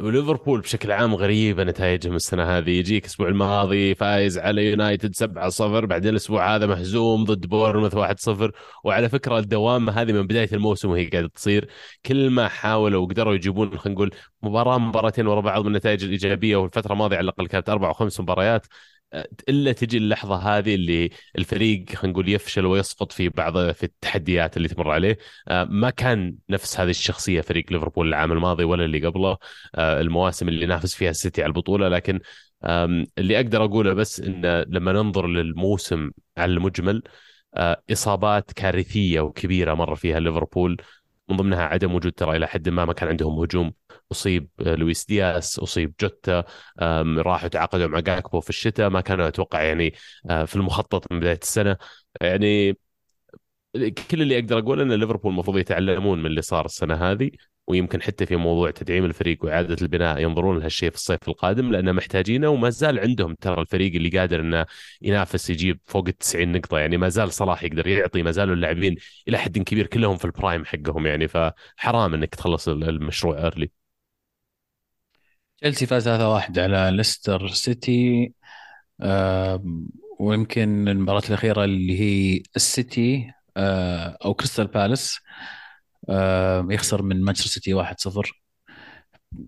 ليفربول بشكل عام غريبة نتائجهم السنة هذه. يجيك الأسبوع الماضي فايز على يونايتد 7-0 بعدين الأسبوع هذا مهزوم ضد بورنموث 1-0 وعلى فكرة الدوامة هذه من بداية الموسم وهي قاعدة تصير. كل ما حاولوا وقدروا يجيبون خلينا نقول مباراة مباراتين ورا بعض من النتائج الإيجابية والفترة الماضية على الأقل كانت أربع أو خمس مباريات. إلا تجي اللحظة هذه اللي الفريق خلينا نقول يفشل ويسقط في بعض في التحديات اللي تمر عليه. آه، ما كان نفس هذه الشخصية فريق ليفربول العام الماضي ولا اللي قبله. آه، المواسم اللي نافس فيها السيتي على البطولة. لكن اللي أقدر أقوله بس إن لما ننظر للموسم على المجمل آه، إصابات كارثية وكبيرة مر فيها ليفربول. من ضمنها عدم وجود ترى إلى حد ما ما كان عندهم هجوم. أصيب آه، لويس دياس أصيب جوتا راحوا تعاقدوا مع جاكبو في الشتاء. ما كانوا أتوقع يعني آه، في المخطط من بداية السنة. يعني كل اللي أقدر أقول إن ليفربول المفروض يتعلمون من اللي صار السنة هذه. ويمكن حتى في موضوع تدعيم الفريق وإعادة البناء ينظرون لهالشيء في الصيف القادم لأنه محتاجينه وما زال عندهم ترى الفريق اللي قادر إنه ينافس يجيب فوق ال 90 نقطة. يعني ما زال صلاح يقدر يعطي ما زالوا اللاعبين إلى حد كبير كلهم في ال prime حقهم يعني. فحرام إنك تخلص المشروع early تشيلسي فاز 3-1 على ليستر سيتي ويمكن المباراة الأخيرة اللي هي السيتي آه، أو كريستال بالاس يخسر من مانشستر سيتي 1-0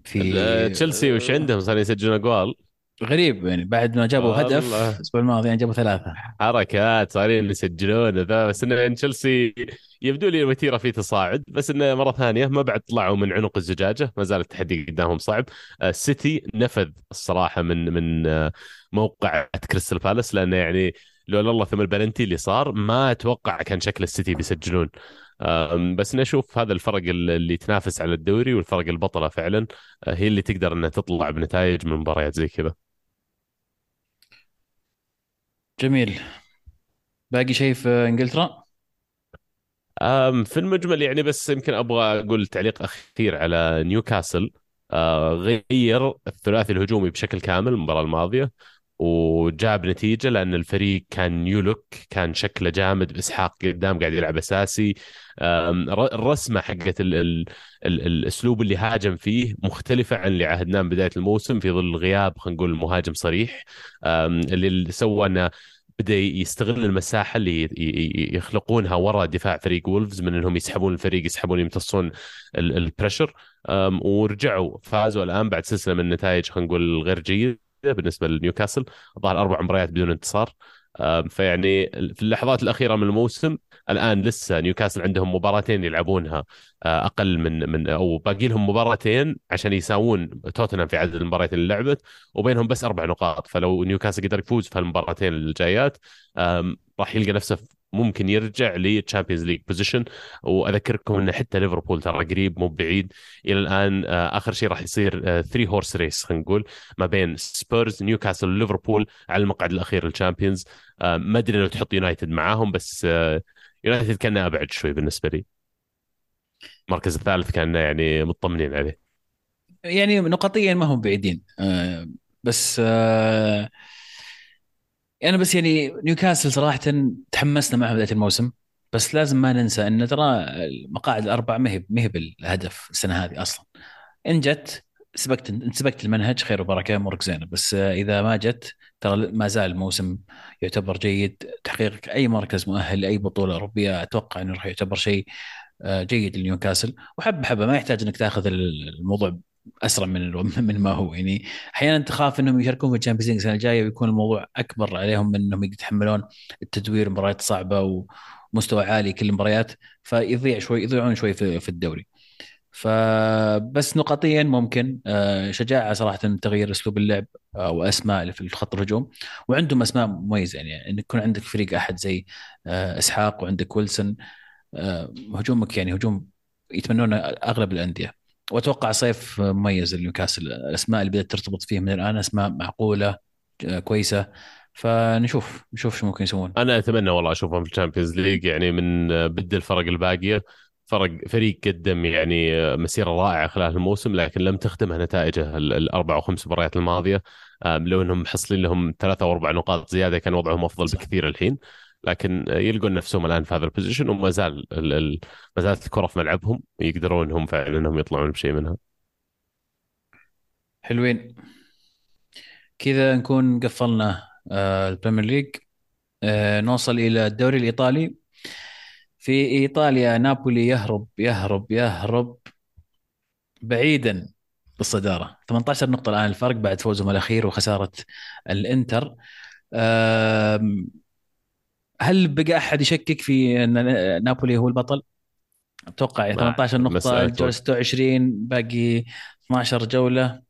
في تشيلسي وش عندهم صار يسجلون أجوال؟ غريب يعني بعد ما جابوا هدف الأسبوع الماضي يعني جابوا ثلاثة. حركات صارين يسجلون بس انه يعني تشيلسي يبدو لي الوتيرة في تصاعد بس إنه مرة ثانية ما بعد طلعوا من عنق الزجاجة ما زال التحدي قدامهم صعب. السيتي آه، نفذ الصراحة من من آه، موقع كريستال بالاس لأنه يعني لولا الله ثم البلنتي اللي صار ما أتوقع كان شكل السيتي بيسجلون. بس نشوف هذا الفرق اللي تنافس على الدوري والفرق البطلة فعلا آه، هي اللي تقدر إنها تطلع بنتائج من مباريات زي كذا. جميل. باقي شيء في إنجلترا؟ في المجمل يعني بس يمكن أبغى أقول تعليق أخير على نيوكاسل. آه، غير الثلاثي الهجومي بشكل كامل المباراة الماضية. وجاب نتيجة لأن الفريق كان يولك كان شكله جامد. باسحاق قدام قاعد يلعب أساسي. الرسمة حقت ال ال ال الأسلوب اللي هاجم فيه مختلفة عن اللي عهدناه من بداية الموسم. في ظل غياب خلينا نقول مهاجم صريح. اللي سوى إنه بدأ يستغل المساحة اللي يخلقونها وراء دفاع فريق وولفز من إنهم يسحبون الفريق يسحبون يمتصون ال pressure. ورجعوا فازوا الآن بعد سلسلة من النتائج خلينا نقول غير جيدة. بالنسبة لنيوكاسل. ظهر أربع مباريات بدون انتصار. فيعني في اللحظات الأخيرة من الموسم الآن لسه نيوكاسل عندهم مباراتين يلعبونها آه، أقل من من أو باقي لهم مباراتين عشان يساوون توتنهام في عدد المباريات اللي لعبت وبينهم بس أربع نقاط. فلو نيوكاسل قدر يفوز في المباراتين الجايات راح يلقى نفسه ممكن يرجع لل Champions League position وأذكركم إن حتى ليفربول ترى قريب مو بعيد. إلى الآن آه، آخر شيء راح يصير 3 horse race خلينا نقول ما بين سبيرز نيوكاسل وليفربول على المقعد الأخير لل Champions آه، ما أدري لو تحط يونايتد معاهم بس يونايتد آه، كان أبعد شوي بالنسبة لي. المركز الثالث كان يعني مطمنين عليه. يعني نقطيا ما هم بعيدين بس يعني بس يعني نيوكاسل صراحة تحمسنا معه بداية الموسم. بس لازم ما ننسى إن ترى المقاعد الأربعة ما هي ما هي بالهدف السنة هذه أصلا. إن جت سبقت انت سبقت المنهج خير وبركة أمورك زينة. بس إذا ما جت ترى ما زال الموسم يعتبر جيد. تحقيق أي مركز مؤهل لأي بطولة أوروبية أتوقع إنه راح يعتبر شيء آه، جيد لنيوكاسل. وحب حبة ما يحتاج إنك تاخذ الموضوع أسرع من من ما هو. يعني أحيانا تخاف إنهم يشاركون في ال Champions League السنة الجاية ويكون الموضوع أكبر عليهم من إنهم يتحملون التدوير مباريات صعبة ومستوى عالي كل المباريات فيضيع شوي يضيعون شوي في, الدوري. فبس نقطيا ممكن آه، شجاعة صراحة تغيير أسلوب اللعب أو اسماء في خط الهجوم وعندهم أسماء مميزة. يعني إن يكون عندك فريق أحد زي آه، إسحاق وعندك ويلسون آه، هجومك يعني هجوم يتمنونه أغلب الأندية. وأتوقع صيف مميز لنيوكاسل. الأسماء اللي بدأت ترتبط فيه من الآن أسماء معقولة كويسة. فنشوف نشوف شو ممكن يسوون. أنا أتمنى والله أشوفهم في ال Champions League. يعني من بد الفرق الباقية فرق فريق قدم يعني مسيرة رائعة خلال الموسم لكن لم تخدمه نتائجه الاربع أو خمس مباريات الماضية. لو إنهم محصلين لهم ثلاثة أو أربع نقاط زيادة كان وضعهم أفضل بكثير الحين. لكن يلقون نفسهم الآن في هذا ال position وما زال ما زالت الكرة في ملعبهم يقدرون هم فعلا انهم يطلعون بشيء منها. حلوين. كذا نكون قفلنا آه، ال Premier League آه، نوصل إلى الدوري الإيطالي. في إيطاليا نابولي يهرب يهرب يهرب بعيدا بالصدارة. 18 نقطة الآن الفرق بعد فوزهم الأخير وخسارة الإنتر. هل بقى أحد يشكك في إن نابولي هو البطل؟ أتوقع 18 نقطة الجولة 26 باقي 12 جولة.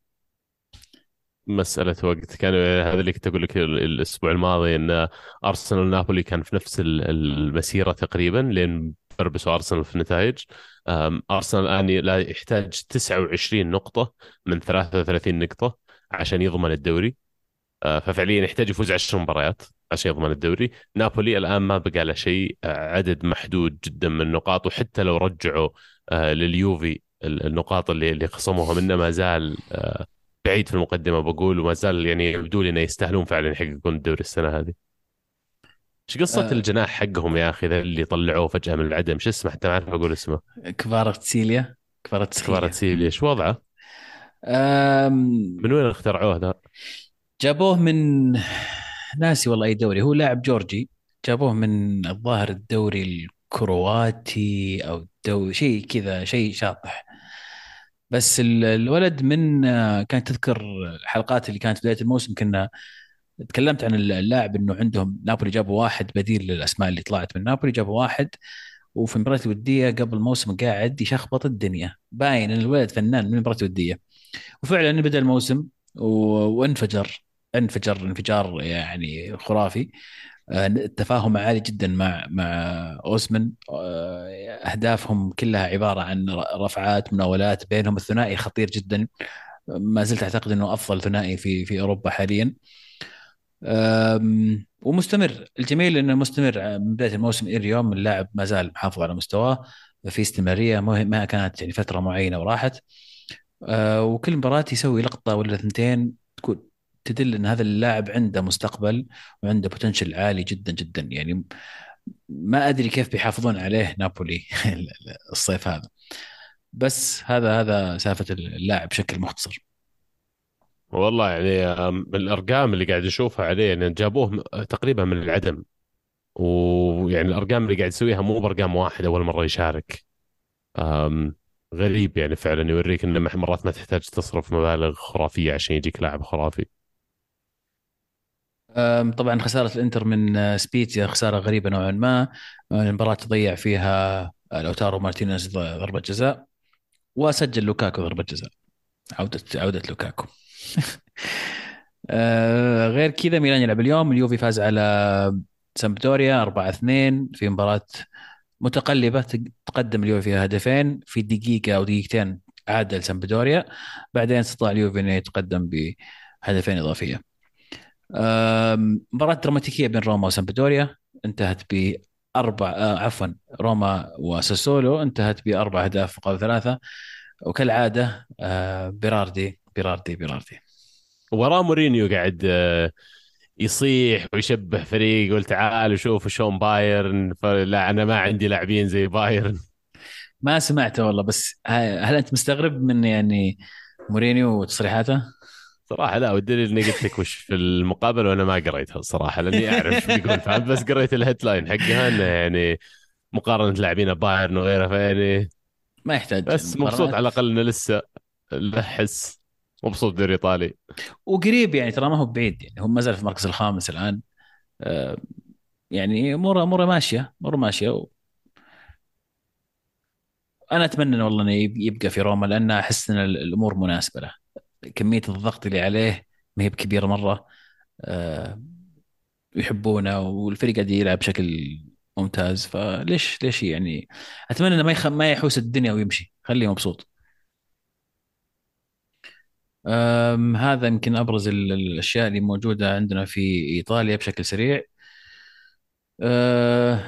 مسألة وقت. كان هذا اللي كنت أقول لك الأسبوع الماضي أن أرسنال ونابولي كان في نفس المسيرة تقريبا لين بربسوا أرسنال في النتائج. أرسنال الآن لا يحتاج 29 نقطة من 33 نقطة عشان يضمن الدوري. آه، ففعليا يحتاج يفوز 10 مباريات. عشان يضمن الدوري. نابولي الآن ما بقى له شيء عدد محدود جدا من النقاط. وحتى لو رجعوا آه، لليوفي ال- النقاط اللي اللي خصموها منه ما زال آه، بعيد في المقدمة بقول وما زال يعني يبدو لي إنه يستاهلون فعلا يحققون الدوري السنة هذه. إيش قصة آه. الجناح حقهم يا أخي ذا اللي طلعوه فجأة من العدم؟ شو اسمه؟ حتى ما أعرف أقول اسمه. كفاراتسيليا كفاراتسخيليا كفاراتسيليا إيش وضعه؟ آم، من وين اخترعوه ذا؟ جابوه من ناسي والله أي دوري. هو لاعب جورجي جابوه من الظاهر الدوري الكرواتي أو الدوري شيء كذا شيء شاطح. بس ال- الولد من آه، كانت تذكر الحلقات اللي كانت بداية الموسم كنا تكلمت عن اللاعب إنه عندهم نابولي جابوا واحد بديل للأسماء اللي طلعت من نابولي جابوا واحد وفي المباراه الودية قبل الموسم قاعد يشخبط الدنيا. باين إن الولد فنان من المباراه الودية. وفعلا بدأ الموسم. وانفجر. انفجر انفجار يعني خرافي. آه، التفاهم عالي جدا مع مع أوسمن. آه، أهدافهم كلها عبارة عن رفعات مناولات بينهم الثنائي خطير جدا. ما زلت أعتقد إنه أفضل ثنائي في في أوروبا حاليا. ومستمر. الجميل إنه مستمر. من بداية الموسم إلى اليوم اللاعب ما زال محافظ على مستواه. في استمرارية ما كانت يعني فترة معينة وراحت. وكل مباراة يسوي لقطة ولا ثنتين. تكون تدل إن هذا اللاعب عنده مستقبل وعنده بوتنشل عالي جدا جدا. يعني ما أدري كيف بيحافظون عليه نابولي الصيف هذا. بس هذا هذا سالفة اللاعب بشكل مختصر. والله يعني الأرقام اللي قاعد اشوفها عليه يعني جابوه تقريبا من العدم. ويعني الأرقام اللي قاعد يسويها مو بأرقام واحد أول مرة يشارك. غريب يعني فعلا يوريك إن مرات ما تحتاج تصرف مبالغ خرافية عشان يجيك لاعب خرافي. طبعا خسارة الإنتر من آه، سبيتزيا خسارة غريبة نوعا ما. المباراه تضيع فيها آه، لوتارو مارتينيز ضربة جزاء وسجل لوكاكو ضربة جزاء. عودة عودة لوكاكو. آه، غير كذا ميلان يلعب اليوم. اليوفي فاز على سامبدوريا 4-2 في مباراة متقلبة. تقدم اليوفي فيها هدفين في دقيقة أو دقيقتين عادل سامبدوريا بعدين استطاع اليوفي أن يتقدم بهدفين إضافية. آم، مباراة دراماتيكية بين روما وسامبدوريا. انتهت بأربع آه عفوا روما وساسولو. انتهت بأربع أهداف مقابل ثلاثة. وكالعادة آه بيراردي بيراردي بيراردي. وراه مورينيو قاعد آه، يصيح ويشبه فريق يقول تعالوا شوفوا شلون بايرن. فلا أنا ما عندي لاعبين زي بايرن. ما سمعته والله بس هل أنت مستغرب من يعني مورينيو وتصريحاته؟ صراحة لا والدليل إني قلت لك وش في المقابله وأنا ما قريتها الصراحه لأني أعرف بيقول فهمت بس قريت ال headline حقها إنه يعني مقارنة لاعبين بايرن وغيره فيعني ما يحتاج بس مبسوط. على الأقل إنه لسه له حس مبسوط دوري ايطالي وقريب يعني ترى ما هو بعيد يعني هم ما زال في المركز الخامس الآن. آه، يعني اموره اموره ماشية اموره ماشية و... أنا أتمنى والله إنه يب- يبقى في روما لأن أحس إن ال- الأمور مناسبة له. كمية الضغط اللي عليه ما هي بكبيره مرة. آه، يحبونه والفريق قاعد يلعب بشكل ممتاز. فليش ليش يعني؟ أتمنى إنه ما يخ... ما يحوس الدنيا ويمشي. خليه مبسوط. أم هذا يمكن أبرز ال- الأشياء اللي موجودة عندنا في إيطاليا بشكل سريع. أه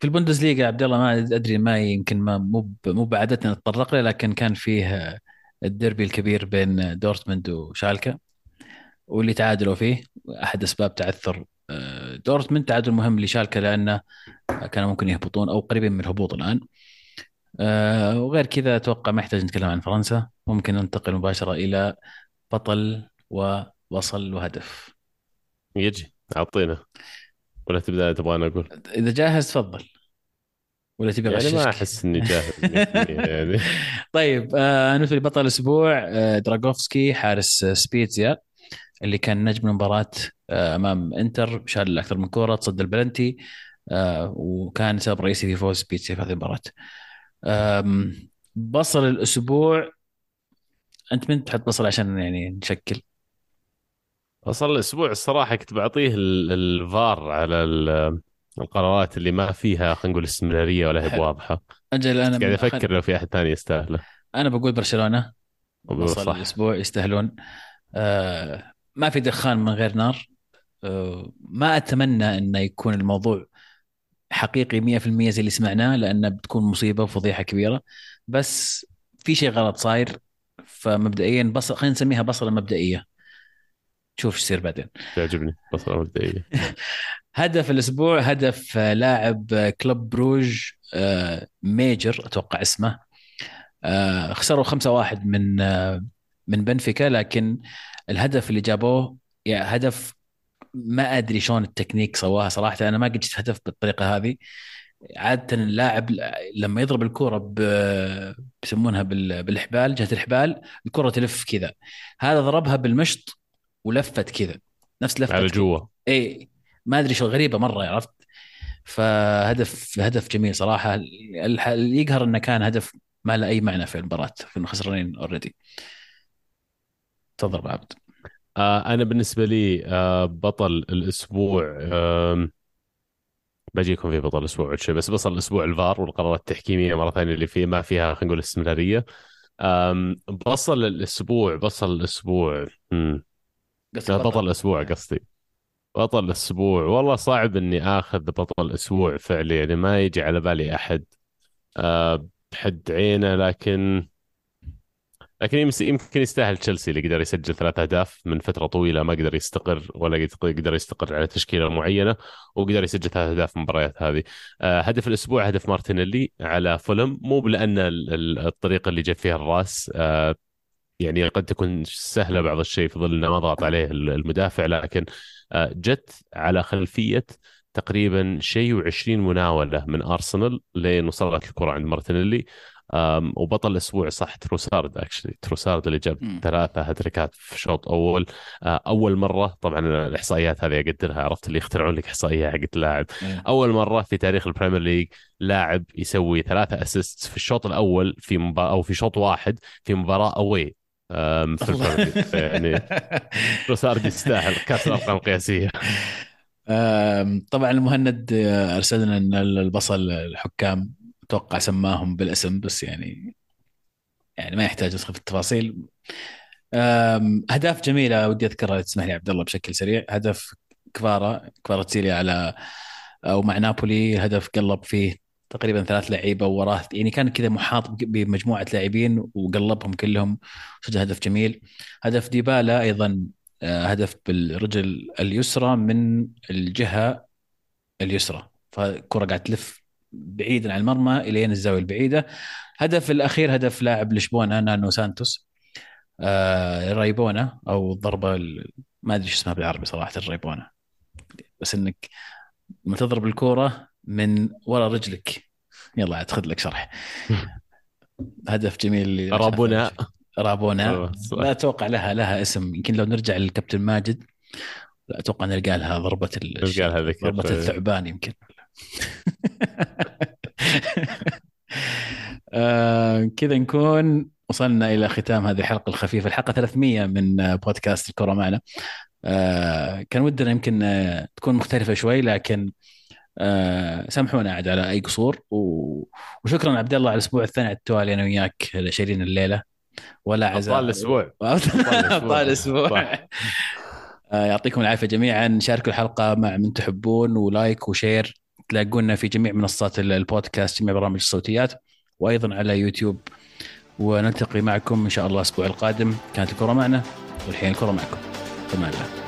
في البوندسليغا عبد الله ما أدري ما يمكن ما مو مو بعادتنا نتطرق له لكن كان فيه الديربي الكبير بين دورتموند وشالكا واللي تعادلوا فيه أحد أسباب تعثر آه، دورتموند تعادل مهم لشالكا لأنه كانوا ممكن يهبطون أو قريبين من الهبوط الآن. آه، وغير كذا أتوقع ما يحتاج نتكلم عن فرنسا. ممكن ننتقل مباشرة إلى بطل ووصل وهدف. يجي أعطينا. ولا تبدأ تبغى أقول؟ إذا جاهز تفضل. ولا تبي يعني ما أحس إني جاهز 100% يعني. طيب آه بالنسبة لبطل الأسبوع آه دراغوفسكي حارس آه، سبيتزيا اللي كان نجم المباراة آه أمام إنتر شال أكثر من كورة تصدى البلنتي آه وكان سبب رئيسي في فوز سبيتزيا في هذه المباراة. آم، بصل الأسبوع أنت من تحط بصل عشان يعني نشكل؟ أصلا الأسبوع الصراحة كنت بعطيه ال- الفار على ال- القرارات اللي ما فيها خلينا نقول استمرارية ولا هي حلو. بواضحه أجل أنا قاعد أفكر لو في أحد ثاني يستاهله. أنا بقول برشلونة. صح الأسبوع يستاهلون. آه ما في دخان من غير نار. آه ما أتمنى انه يكون الموضوع حقيقي 100% زي اللي سمعناه لأنه بتكون مصيبة وفضيحة كبيرة. بس في شيء غلط صاير فمبدئيا بصل خلينا نسميها بصلة مبدئية. شوف إيش يصير بعدين. تعجبني بصلة مبدئية. هدف الأسبوع هدف آه، لاعب آه، كلوب بروج آه، ميجر أتوقع اسمه. خسروا 5-1 من من بنفيكا لكن الهدف اللي جابوه يعني هدف ما أدري شلون التكنيك سواها صراحة. أنا ما قد شفت هدف بالطريقة هذه. عادة اللاعب لما يضرب الكرة ب... بيسمونها بال... بالحبال جهة الحبال الكرة تلف كذا. هذا ضربها بالمشط ولفت كذا. نفس لفه على جوا. اي ما أدري شو غريبة مرة عرفت؟ فهدف هدف جميل صراحة. اللي يقهر إنه كان هدف ما له أي معنى في المباراة كنا خسرانين اوريدي تفضل عبد. آه أنا بالنسبة لي آه بطل الأسبوع آه بجيكم في بطل الأسبوع شيء بس بطل الأسبوع الفار والقرارات التحكيمية مرة ثانية اللي فيه ما فيها خلينا نقول استمرارية. بصل الأسبوع بصل الأسبوع بطل الأسبوع قصدي. بطل الأسبوع. والله صعب إني آخذ بطل الأسبوع فعليا يعني ما يجي على بالي أحد. أه بحد عينه لكن لكن يمكن يستاهل تشيلسي اللي قدر يسجل ثلاث أهداف من فترة طويلة ما قدر يستقر ولا قدر يستقر على تشكيلة معينة وقدر يسجل ثلاث أهداف في المباريات هذه. أه هدف الأسبوع هدف مارتينيلي على فولم مو لأن الطريقة اللي جاب فيها الراس. أه يعني قد تكون سهلة بعض الشيء في ظل إنه ما ضغط عليه المدافع لكن آه، جت على خلفية تقريبا شيء و20 مناولة من أرسنال لين وصلت الكرة عند مارتينيلي. وبطل الأسبوع صح تروسارد actually تروسارد اللي جاب م. ثلاثة هاتريكات في شوط أول. آه، أول مرة طبعا الإحصائيات هذه اقدرها عرفت اللي يخترعون لك إحصائية حقت لاعب. أول مرة في تاريخ ال Premier League لاعب يسوي ثلاثة assist في الشوط الأول في مباراه أو في شوط واحد في مباراة away. في يعني روسارد يستاهل كأس الارقام القياسية. طبعا المهند ارسل لنا البصل الحكام أتوقع سماهم بالاسم بس يعني يعني ما يحتاج أدخل في التفاصيل. أهداف جميلة ودي أذكرها تسمح لي عبد الله بشكل سريع. هدف كفارا كفارا تسيلي على أو مع نابولي هدف قلب فيه تقريبا ثلاث لعيبة وراه يعني كان كذا محاط بمجموعة لاعبين وقلبهم كلهم. سجل هدف جميل. هدف ديبالا أيضا آه، هدف بالرجل اليسرى من الجهة اليسرى. فالكرة قاعد تلف بعيدا عن المرمى إلين الزاوية البعيدة. هدف الأخير هدف لاعب لشبونة نانو سانتوس. آه رايبونا أو الضربة ما أدري شو اسمها بالعربي صراحة الرايبونا بس إنك لما تضرب الكورة من ورا رجلك. يلا عاد خذ لك شرح. هدف جميل رابونا. رابونا. لا أتوقع لها لها اسم. يمكن لو نرجع للكابتن ماجد لا أتوقع نلقى لها ضربة نلقى لها ذكر. ضربة الثعبان يمكن. آه كذا نكون وصلنا إلى ختام هذه الحلقة الخفيفة الحلقة 300 من بودكاست الكره معنا. آه كان ودنا يمكن تكون مختلفة شوي لكن آه سامحونا عاد على أي قصور. و... وشكرا عبد الله على الأسبوع الثاني على التوالي. أنا وياك شايلين الليلة. ولا عزاء. ابطال الأسبوع. ابطال الأسبوع. آه يعطيكم العافية جميعا. شاركوا الحلقة مع من تحبون و like و share. تلاقونا في جميع منصات البودكاست جميع برامج الصوتيات وأيضا على يوتيوب. ونلتقي معكم إن شاء الله الأسبوع القادم. كانت الكره معنا والحين الكره معكم. تمام. الله